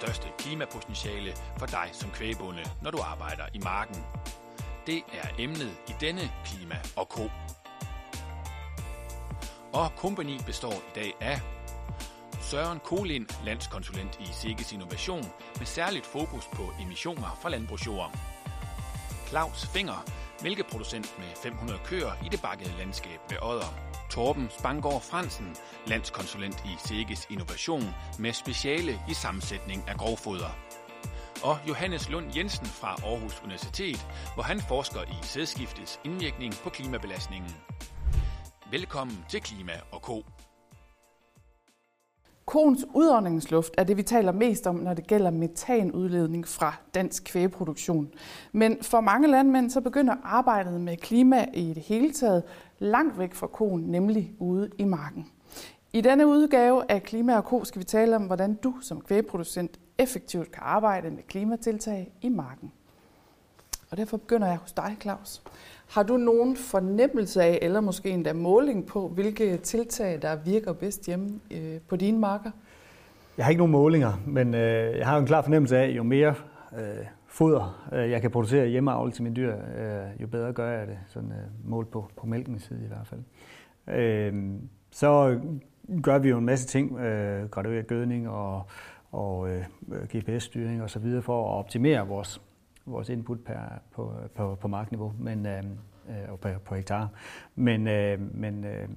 største klimapotentiale for dig som kvægbonde, når du arbejder i marken. Det er emnet i denne Klima og Ko. Og kompagni består i dag af Søren Kolind, landskonsulent i Sikkes Innovation, med særligt fokus på emissioner fra landbrugsjord. Claus Finger, mælkeproducent med 500 køer i det bakkede landskab ved Odder. Torben Spangård Fransen, landskonsulent i Segis Innovation med speciale i sammensætning af grovfoder. Og Johannes Lund Jensen fra Aarhus Universitet, hvor han forsker i sædskiftets indvirkning på klimabelastningen. Velkommen til Klima og Ko. Koens udåndingsluft er det, vi taler mest om, når det gælder metanudledning fra dansk kvægeproduktion. Men for mange landmænd så begynder arbejdet med klima i det hele taget langt væk fra koen, nemlig ude i marken. I denne udgave af Klima og Ko skal vi tale om, hvordan du som kvægproducent effektivt kan arbejde med klimatiltag i marken. Og derfor begynder jeg hos dig, Claus. Har du nogen fornemmelse af, eller måske endda måling på, hvilke tiltag, der virker bedst hjemme øh, på dine marker? Jeg har ikke nogen målinger, men øh, jeg har en klar fornemmelse af, jo mere øh, foder øh, jeg kan producere hjemmeavl til mine dyr, øh, jo bedre gør jeg det, sådan øh, målt på, på mælkens side i hvert fald. Øh, så gør vi jo en masse ting, øh, gradueret gødning og, og øh, GPS-styring osv. for at optimere vores vores input per, på, på, på markniveau men, øh, øh og på, på hektar. Men, øh, men øh,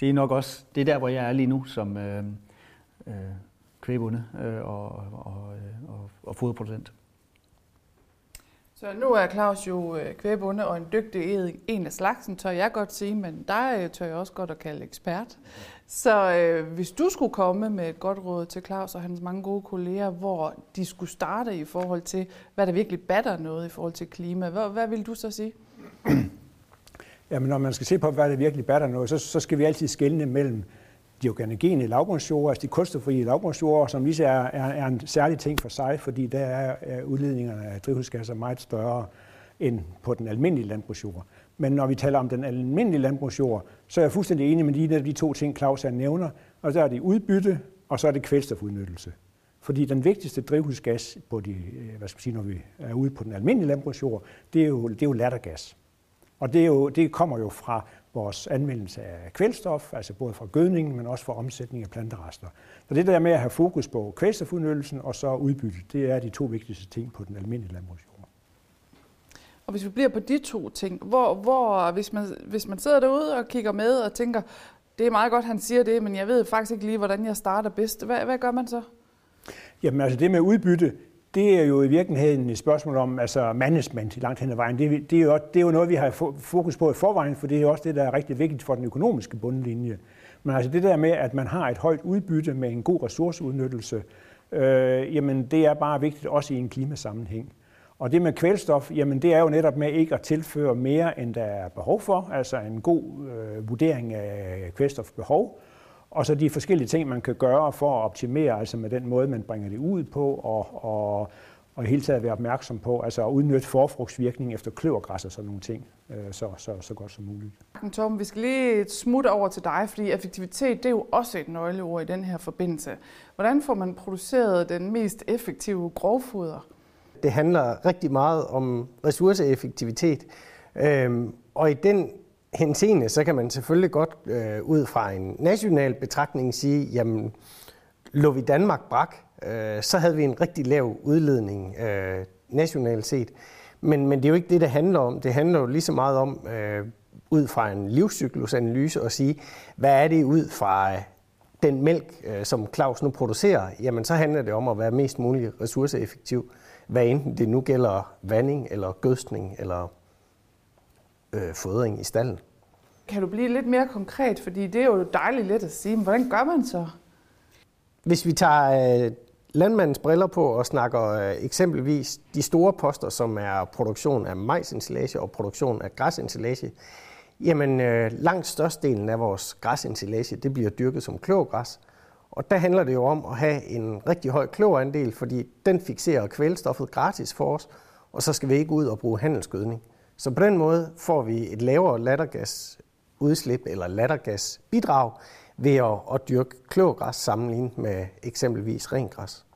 det er nok også, det er der, hvor jeg er lige nu som øh, øh, kvægbunde øh, og, og, øh, og, og foderproducent. Så nu er Claus jo øh, kvægbunde og en dygtig en af slagsen, tør jeg godt sige, men dig tør jeg også godt at kalde ekspert. Så øh, hvis du skulle komme med et godt råd til Claus og hans mange gode kolleger, hvor de skulle starte i forhold til, hvad der virkelig batter noget i forhold til klima, hvad, hvad vil du så sige? Jamen, når man skal se på, hvad der virkelig batter noget, så, så skal vi altid skelne mellem de organogene lavbundsjord, altså de kulstofrie lavbundsjord, som lige er, er, er en særlig ting for sig, fordi der er, er udledningerne af drivhusgasser meget større end på den almindelige landbrugsjord. Men når vi taler om den almindelige landbrugsjord, så er jeg fuldstændig enig med lige de to ting, Claus han nævner. Og så er det udbytte, og så er det kvælstofudnyttelse. Fordi den vigtigste drivhusgas, på de, øh, hvad skal sige, når vi er ude på den almindelige landbrugsjord, det er jo, det er jo lattergas. Og det, er jo, det kommer jo fra vores anvendelse af kvælstof, altså både fra gødningen, men også fra omsætning af planterester. Så det der med at have fokus på kvælstofudnyttelsen og så udbytte, det er de to vigtigste ting på den almindelige landbrugsjord. Og hvis vi bliver på de to ting, hvor, hvor hvis, man, hvis man sidder derude og kigger med og tænker, det er meget godt, han siger det, men jeg ved faktisk ikke lige, hvordan jeg starter bedst. Hvad, hvad gør man så? Jamen altså det med udbytte, det er jo i virkeligheden et spørgsmål om altså management i langt hen ad vejen. Det, det, er jo, det er jo noget, vi har fokus på i forvejen, for det er jo også det, der er rigtig vigtigt for den økonomiske bundlinje. Men altså det der med, at man har et højt udbytte med en god ressourceudnyttelse, øh, jamen det er bare vigtigt også i en klimasammenhæng. Og det med kvælstof, jamen det er jo netop med ikke at tilføre mere, end der er behov for, altså en god øh, vurdering af kvælstofbehov, og så de forskellige ting, man kan gøre for at optimere, altså med den måde, man bringer det ud på, og, og, og i hele taget være opmærksom på, altså at udnytte forfrugtsvirkning efter kløvergræs og sådan nogle ting, øh, så, så, så godt som muligt. Tom, vi skal lige smutte over til dig, fordi effektivitet det er jo også et nøgleord i den her forbindelse. Hvordan får man produceret den mest effektive grovfoder? Det handler rigtig meget om ressourceeffektivitet. Øhm, og i den henseende, så kan man selvfølgelig godt øh, ud fra en national betragtning sige, jamen, lå vi Danmark brak, øh, så havde vi en rigtig lav udledning øh, nationalt set. Men, men det er jo ikke det, det handler om. Det handler jo lige så meget om, øh, ud fra en livscyklusanalyse, at sige, hvad er det ud fra øh, den mælk, øh, som Claus nu producerer? Jamen, så handler det om at være mest muligt ressourceeffektiv hvad enten det nu gælder vanding eller gødskning eller øh, fodring i stallen. Kan du blive lidt mere konkret, fordi det er jo dejligt let at sige, men hvordan gør man så? Hvis vi tager øh, landmandens briller på og snakker øh, eksempelvis de store poster, som er produktion af majsinsilage og produktion af græsinsilage, jamen øh, langt størstedelen af vores græsinsilage, det bliver dyrket som klogræs, og der handler det jo om at have en rigtig høj kloverandel, fordi den fixerer kvælstoffet gratis for os, og så skal vi ikke ud og bruge handelsgødning. Så på den måde får vi et lavere lattergasudslip eller lattergasbidrag ved at, at dyrke klogræs sammenlignet med eksempelvis rengræs.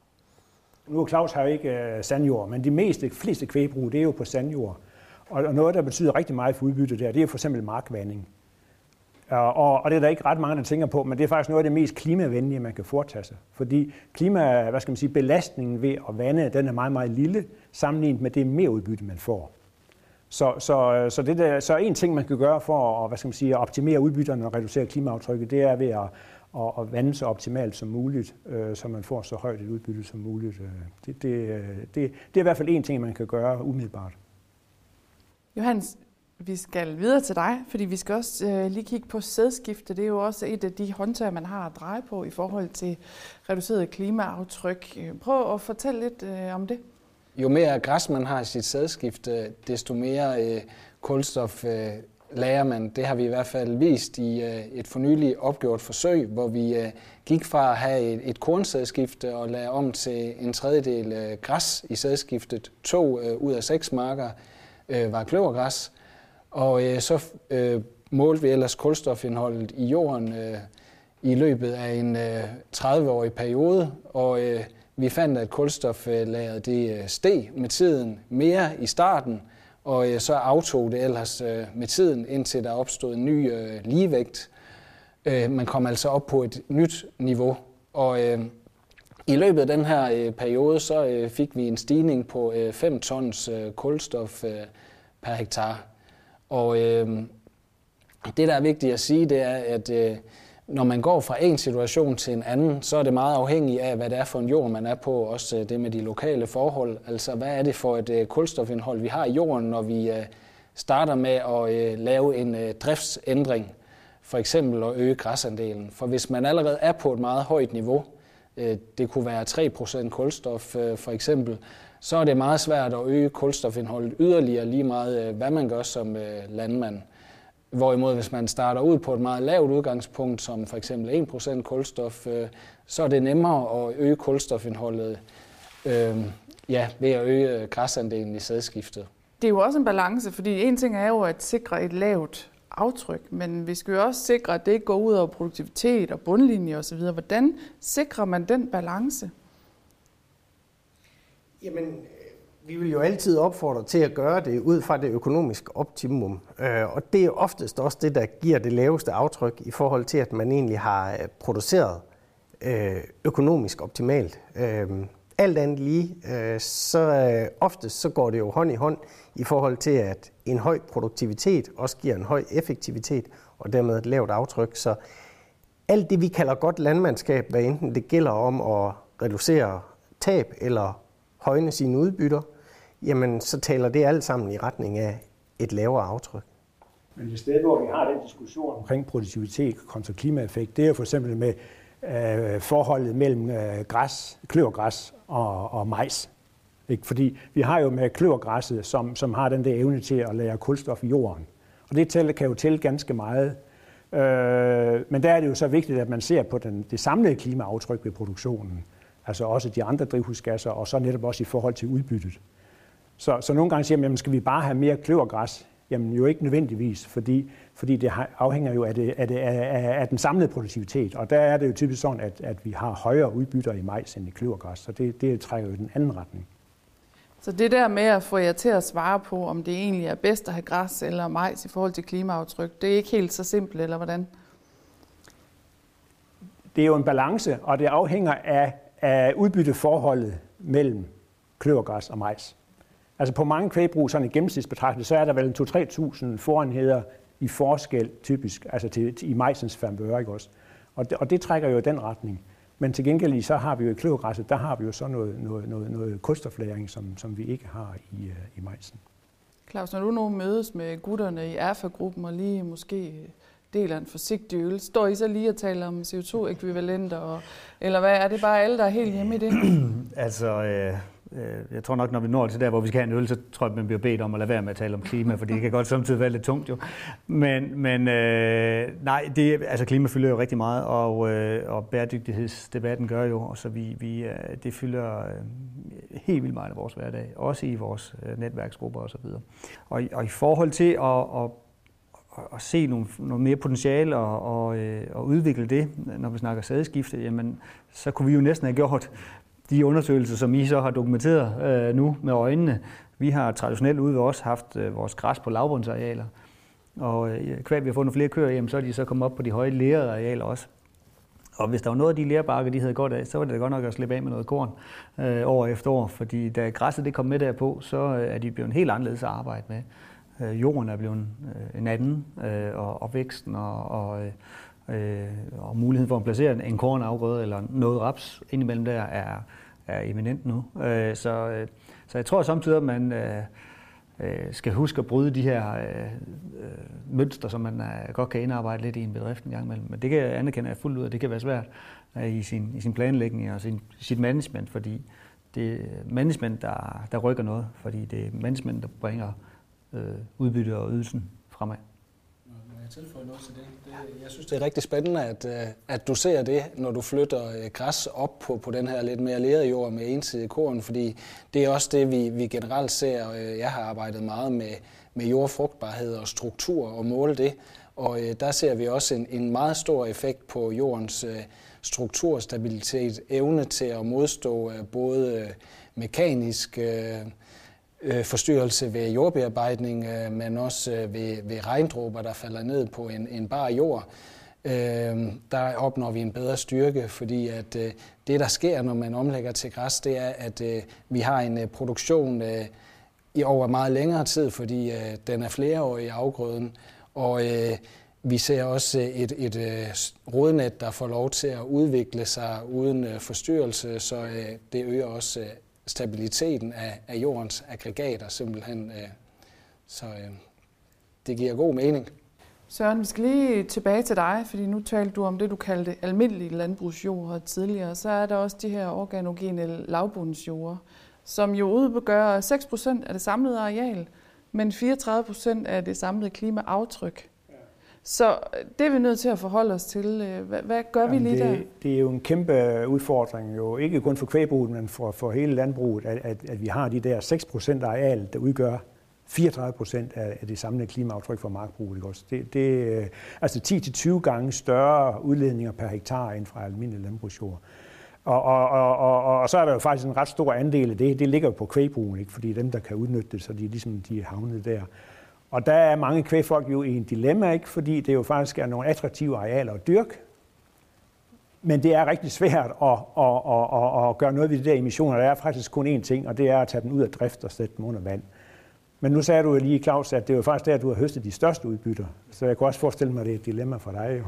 nu er Claus har jo ikke øh, sandjord, men de meste, fleste kvægbrug, det er jo på sandjord. Og, og noget, der betyder rigtig meget for udbyttet der, det er for eksempel markvanding. Og, og det er der ikke ret mange, der tænker på, men det er faktisk noget af det mest klimavenlige, man kan foretage sig. Fordi klima, hvad skal man sige, belastningen ved at vande, den er meget, meget lille, sammenlignet med det mereudbytte, man får. Så, så, så, det der, så en ting, man kan gøre for at, hvad skal man sige, at optimere udbytterne og reducere klimaaftrykket, det er ved at, at, at vande så optimalt som muligt, øh, så man får så højt et udbytte som muligt. Øh, det, det, øh, det, det er i hvert fald en ting, man kan gøre umiddelbart. Johannes, vi skal videre til dig, fordi vi skal også øh, lige kigge på sædskifte. Det er jo også et af de håndtag, man har at dreje på i forhold til reduceret klimaaftryk. Øh, prøv at fortælle lidt øh, om det. Jo mere græs man har i sit sædskifte, desto mere øh, kulstof øh, lærer man. Det har vi i hvert fald vist i øh, et fornyeligt opgjort forsøg, hvor vi øh, gik fra at have et, et kornsædskifte og lagde om til en tredjedel øh, græs i sædskiftet. To øh, ud af seks marker øh, var kløvergræs. Og øh, så øh, målte vi ellers kulstofindholdet i jorden øh, i løbet af en øh, 30-årig periode, og øh, vi fandt, at kulstoflageret det øh, steg med tiden mere i starten, og øh, så aftog det ellers øh, med tiden, indtil der opstod en ny øh, ligevægt. Øh, man kom altså op på et nyt niveau, og øh, i løbet af den her øh, periode, så øh, fik vi en stigning på øh, 5 tons øh, kulstof øh, per hektar. Og øh, det, der er vigtigt at sige, det er, at øh, når man går fra en situation til en anden, så er det meget afhængigt af, hvad det er for en jord, man er på. Også øh, det med de lokale forhold. Altså, hvad er det for et øh, kulstofindhold, vi har i jorden, når vi øh, starter med at øh, lave en øh, driftsændring. For eksempel at øge græsandelen. For hvis man allerede er på et meget højt niveau, øh, Øh, det kunne være 3% kulstof øh, for eksempel, så er det meget svært at øge kulstofindholdet yderligere lige meget, øh, hvad man gør som landmand. Hvorimod hvis man starter ud på et meget lavt udgangspunkt, som for eksempel 1% kulstof, så er det nemmere at øge kulstofindholdet øh, ja, ved at øge græsandelen i sædskiftet. Det er jo også en balance, fordi en ting er jo at sikre et lavt aftryk, men vi skal jo også sikre, at det ikke går ud over produktivitet og bundlinje osv. Hvordan sikrer man den balance? Jamen, øh, vi vil jo altid opfordre til at gøre det ud fra det økonomiske optimum. Øh, og det er oftest også det, der giver det laveste aftryk i forhold til, at man egentlig har øh, produceret økonomisk optimalt. Alt andet lige, så oftest så går det jo hånd i hånd i forhold til, at en høj produktivitet også giver en høj effektivitet og dermed et lavt aftryk. Så alt det, vi kalder godt landmandskab, hvad enten det gælder om at reducere tab eller højne sine udbytter, jamen så taler det alt sammen i retning af et lavere aftryk. Men det sted, hvor vi har den diskussion omkring produktivitet kontra klimaeffekt, det er jo for eksempel med øh, forholdet mellem øh, græs, kløvergræs og, og majs. Ikke? Fordi vi har jo med kløvergræsset, som, som har den der evne til at lære kulstof i jorden. Og det tæller, kan jo tælle ganske meget. Øh, men der er det jo så vigtigt, at man ser på den, det samlede klimaaftryk ved produktionen. Altså også de andre drivhusgasser, og så netop også i forhold til udbyttet. Så, så nogle gange siger man, jamen, skal vi bare have mere kløvergræs? Jamen jo ikke nødvendigvis, fordi, fordi det afhænger jo af, det, af, det, af, af den samlede produktivitet. Og der er det jo typisk sådan, at, at vi har højere udbytter i majs end i kløvergræs, så det, det trækker jo i den anden retning. Så det der med at få jer til at svare på, om det egentlig er bedst at have græs eller majs i forhold til klimaaftryk, det er ikke helt så simpelt, eller hvordan? Det er jo en balance, og det afhænger af, af udbytteforholdet mellem kløvergræs og majs. Altså på mange kvægbrug, sådan i gennemsnitsbetragtning, så er der vel 2-3.000 foranheder i forskel typisk, altså til, til, i majsens favør, ikke også? Og det, og det trækker jo i den retning. Men til gengæld så har vi jo i kløvergræsset, der har vi jo så noget, noget, noget, noget kulstoflæring, som, som vi ikke har i, uh, i majsen. Claus, når du nu mødes med gutterne i ERFA-gruppen og lige måske deler en forsigtig øl, står I så lige og taler om CO2-ekvivalenter, og, eller hvad? Er det bare alle, der er helt hjemme i det? altså, øh, Øh, Øh, jeg tror nok, når vi når til der, hvor vi skal have en øl, så tror jeg, man bliver bedt om at lade være med at tale om klima, for det kan godt samtidig være lidt tungt jo. Men, men øh, nej, det, altså klima fylder jo rigtig meget, og, øh, og bæredygtighedsdebatten gør jo, og så vi, vi, øh, det fylder øh, helt vildt meget af vores hverdag, også i vores øh, netværksgrupper osv. Og, og, og i forhold til at, at at se nogle, noget mere potentiale og, og, øh, og udvikle det, når vi snakker sædeskifte, jamen, så kunne vi jo næsten have gjort de undersøgelser, som I så har dokumenteret øh, nu med øjnene, vi har traditionelt ude ved os haft øh, vores græs på lavbundsarealer. Og øh, kvæg vi har fundet flere køer, jamen, så er de så kommet op på de høje lærede arealer også. Og hvis der var noget af de lærbakker, de havde godt af, så var det godt nok at slippe af med noget korn øh, år efter år. Fordi da græsset det kom med derpå, så øh, er de blevet helt anderledes at arbejde med. Øh, jorden er blevet øh, en anden, øh, og, og væksten og, og, øh, Øh, og muligheden for at placere en kornafgrøde eller noget raps indimellem der er, er eminent nu. Øh, så, øh, så jeg tror samtidig, at man øh, øh skal huske at bryde de her øh, øh, mønstre, som man øh, godt kan indarbejde lidt i en bedrift en gang imellem. Men det kan jeg anerkende jeg fuldt ud, og det kan være svært øh, i, sin, i sin planlægning og sin, sit management, fordi det er management, der, der rykker noget, fordi det er management, der bringer øh, udbytte og ydelsen fremad tilføje noget til det? det? Jeg synes, det er rigtig spændende, at, øh, at du ser det, når du flytter øh, græs op på, på den her lidt mere lerede jord med ensidig korn, fordi det er også det, vi, vi generelt ser. Øh, jeg har arbejdet meget med, med jordfrugtbarhed og struktur og måle det, og der ser vi også en, en meget stor effekt på jordens strukturstabilitet, evne til at modstå både mekanisk øh, Øh, forstyrrelse ved jordbearbejdning, øh, men også øh, ved, ved regndråber, der falder ned på en, en bar jord. Øh, der opnår vi en bedre styrke, fordi at øh, det, der sker, når man omlægger til græs, det er, at øh, vi har en øh, produktion øh, i over meget længere tid, fordi øh, den er flereårig i afgrøden, og øh, vi ser også øh, et, et, øh, et rodnet, der får lov til at udvikle sig uden forstyrrelse, så det øger også stabiliteten af, af jordens aggregater simpelthen. Øh, så øh, det giver god mening. Søren, vi skal lige tilbage til dig, fordi nu talte du om det, du kaldte almindelige landbrugsjord tidligere. Så er der også de her organogene lavbundsjord, som jo udgør 6% af det samlede areal, men 34% af det samlede klimaaftryk. Så øh, det er vi nødt til at forholde os til. Øh, hvad, hvad gør Jamen vi lige det, der? Det er jo en kæmpe udfordring, jo ikke kun for kvægbruget, men for, for hele landbruget, at, at, at vi har de der 6 procent areal, der udgør 34 procent af, af det samlede klimaaftryk for markbruget. Ikke også? Det, det øh, altså 10-20 gange større udledninger per hektar end fra almindelig landbrugsjord. Og, og, og, og, og så er der jo faktisk en ret stor andel af det, det ligger jo på kvægbrugen, ikke? fordi dem, der kan udnytte det, så de, ligesom, de er havnet der. Og der er mange kvægfolk jo i en dilemma, ikke? fordi det jo faktisk er nogle attraktive arealer at dyrke. Men det er rigtig svært at, at, at, at, at gøre noget ved de der emissioner. Der er faktisk kun én ting, og det er at tage dem ud af drift og sætte dem under vand. Men nu sagde du jo lige, Claus, at det er jo faktisk der, du har høstet de største udbytter. Så jeg kunne også forestille mig, at det er et dilemma for dig jo.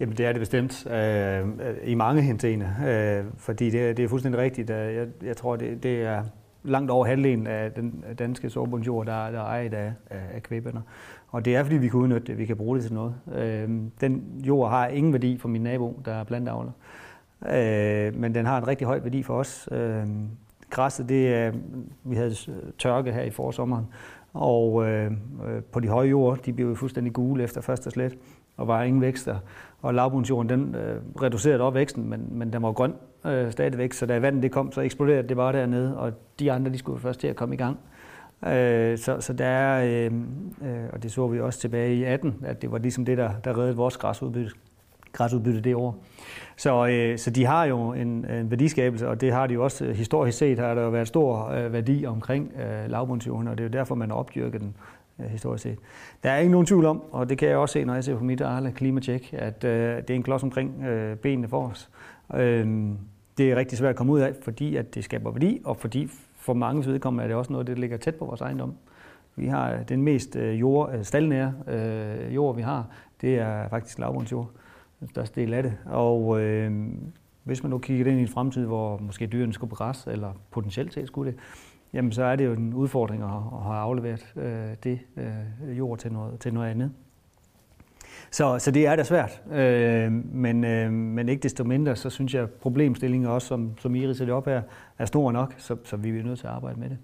Jamen det er det bestemt øh, i mange henseende, øh, fordi det, det er fuldstændig rigtigt. Øh, jeg, jeg tror, det, det er langt over halvdelen af den danske sårbundsjord, der, der er ejet af, af kvæbønder. Og det er, fordi vi kan udnytte det, vi kan bruge det til noget. Øh, den jord har ingen værdi for min nabo, der er plantavler. Øh, men den har en rigtig høj værdi for os. Øh, græsset, det er, vi havde tørke her i forsommeren, og øh, øh på de høje jord, de blev fuldstændig gule efter første slet, og var ingen vækster. Og lavbundsjorden, den øh, reducerede op væksten, men, men den var grøn øh, stadigvæk, så da vandet det kom, så eksploderede det bare dernede, og de andre, de skulle først til at komme i gang. Øh, så, så der er, øh, øh, og det så vi også tilbage i 18, at det var ligesom det, der, der reddede vores græsudbytte, græsudbytte det år. Så, øh, så de har jo en, en værdiskabelse, og det har de jo også øh, historisk set, har der jo været stor øh, værdi omkring øh, lavbundsjorden, og det er jo derfor, man har opdyrket den Øh, historisk set. Der er ikke nogen tvivl om, og det kan jeg også se, når jeg ser på mit Arla klimatjek, at øh, det er en klods omkring øh, benene for os. Øh, det er rigtig svært at komme ud af, fordi at det skaber værdi, og fordi for mange vedkommende er det også noget, der ligger tæt på vores ejendom. Vi har øh, den mest øh, jord, øh, staldnære øh, jord, vi har, det er faktisk lavbundsjord, den største del af det. Og øh, hvis man nu kigger ind i en fremtid, hvor måske dyrene skulle på græs, eller potentielt set skulle det, jamen så er det jo en udfordring at, at have afleveret øh, det øh, jord til noget, til noget andet. Så, så det er da svært, øh, men, øh, men ikke desto mindre, så synes jeg, at problemstillingen også, som, som Iris sætter op her, er stor nok, så, så vi er nødt til at arbejde med det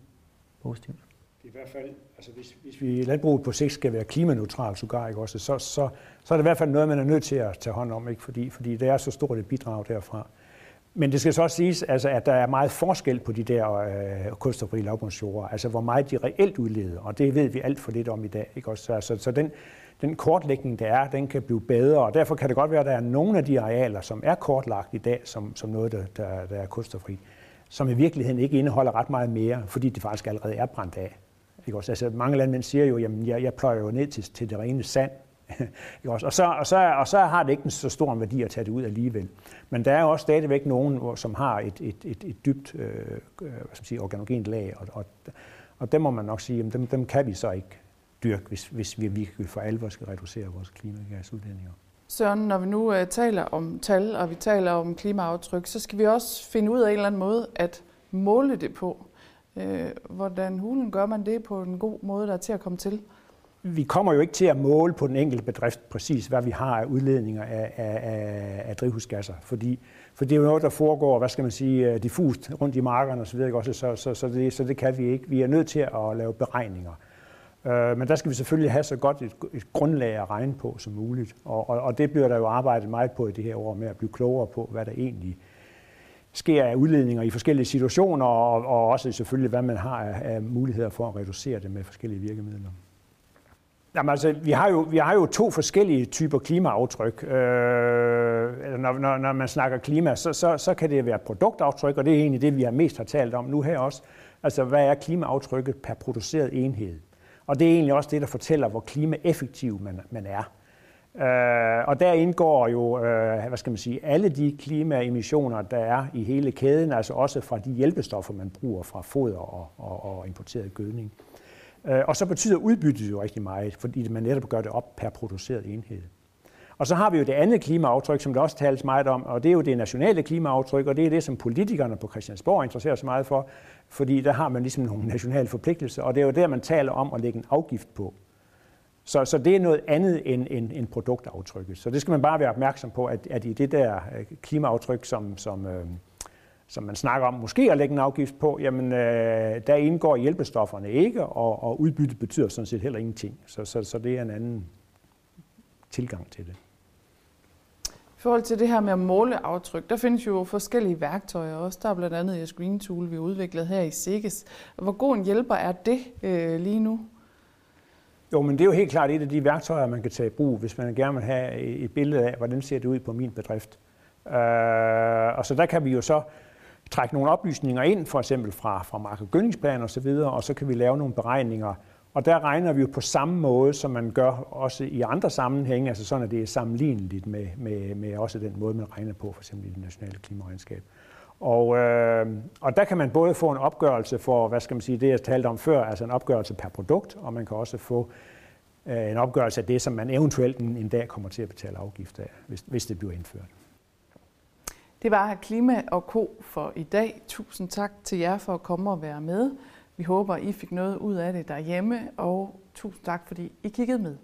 positivt. Det I hvert fald, altså hvis, hvis vi landbruget på sigt skal være klimaneutralt, sågar, ikke også, så, så, så er det i hvert fald noget, man er nødt til at tage hånd om, ikke? Fordi, fordi det er så stort et bidrag derfra. Men det skal så også siges, altså, at der er meget forskel på de der øh, kulstofrige lavbundsjord, altså hvor meget de reelt udleder, og det ved vi alt for lidt om i dag. Ikke? Også, så, så, så den, den kortlægning, der er, den kan blive bedre, og derfor kan det godt være, at der er nogle af de arealer, som er kortlagt i dag, som, som noget, der, der, der er kulstoffri. som i virkeligheden ikke indeholder ret meget mere, fordi det faktisk allerede er brændt af. Ikke også? Altså, mange landmænd siger jo, at jeg, jeg pløjer jo ned til, til det rene sand, ikke også? Og, så, og, så, og så har det ikke en så stor en værdi at tage det ud alligevel. Men der er jo også stadigvæk nogen, som har et, et, et, et dybt øh, øh, hvad skal man sige, organogent lag, og, og, og dem må man nok sige, at dem, dem kan vi så ikke dyrke, hvis, hvis vi virkelig for alvor skal reducere vores klimagasudledninger. Søren, når vi nu øh, taler om tal, og vi taler om klimaaftryk, så skal vi også finde ud af en eller anden måde at måle det på. Øh, hvordan hulen gør man det på en god måde, der er til at komme til? Vi kommer jo ikke til at måle på den enkelte bedrift præcis, hvad vi har af udledninger af, af, af drivhusgasser, fordi, for det er jo noget, der foregår, hvad skal man sige, øh, diffust rundt i markerne osv., så, så, så, så, det, så det kan vi ikke. Vi er nødt til at lave beregninger. Øh, men der skal vi selvfølgelig have så godt et, et grundlag at regne på som muligt. Og, og, og det bliver der jo arbejdet meget på i det her år med at blive klogere på, hvad der egentlig sker af udledninger i forskellige situationer, og, og også selvfølgelig, hvad man har af, af muligheder for at reducere det med forskellige virkemidler. Jamen altså, vi har jo, vi har jo to forskellige typer klimaaftryk. Øh, når, når, når man snakker klima, så, så, så kan det være produktaftryk, og det er egentlig det, vi har mest har talt om nu her også. Altså, hvad er klimaaftrykket per produceret enhed? Og det er egentlig også det, der fortæller, hvor klimaeffektiv man, man er. Øh, og der indgår jo, øh, hvad skal man sige, alle de klimaemissioner, der er i hele kæden, altså også fra de hjælpestoffer, man bruger fra foder og, og, og importeret gødning. Øh, og så betyder udbyttet jo rigtig meget, fordi man netop gør det op per produceret enhed. Og så har vi jo det andet klimaaftryk, som der også tales meget om, og det er jo det nationale klimaaftryk, og det er det, som politikerne på Christiansborg interesserer sig meget for, fordi der har man ligesom nogle nationale forpligtelser, og det er jo der, man taler om at lægge en afgift på. Så, så det er noget andet end, end, end produktaftrykket. Så det skal man bare være opmærksom på, at, at i det der øh, klimaaftryk, som, som, øh, som man snakker om måske at lægge en afgift på, jamen øh, der indgår hjælpestofferne ikke, og, og udbyttet betyder sådan set heller ingenting. Så, så, så det er en anden tilgang til det. I forhold til det her med at måle aftryk, der findes jo forskellige værktøjer også. Der er blandt andet et Green Tool, vi har udviklet her i SIGES. Hvor god en hjælper er det øh, lige nu? Jo, men det er jo helt klart et af de værktøjer, man kan tage i brug, hvis man gerne vil have et billede af, hvordan ser det ud på min bedrift. Øh, og så der kan vi jo så trække nogle oplysninger ind, for eksempel fra, fra mark- og gødningsplan og så videre, og så kan vi lave nogle beregninger. Og der regner vi jo på samme måde, som man gør også i andre sammenhænge, altså sådan, at det er sammenligneligt med, med, med også den måde, man regner på, for eksempel i det nationale klimaregnskab. Og, øh, og der kan man både få en opgørelse for, hvad skal man sige, det jeg talte om før, altså en opgørelse per produkt, og man kan også få øh, en opgørelse af det, som man eventuelt en, en dag kommer til at betale afgift af, hvis, hvis det bliver indført. Det var Klima og Ko for i dag. Tusind tak til jer for at komme og være med. Vi håber, I fik noget ud af det derhjemme, og tusind tak, fordi I kiggede med.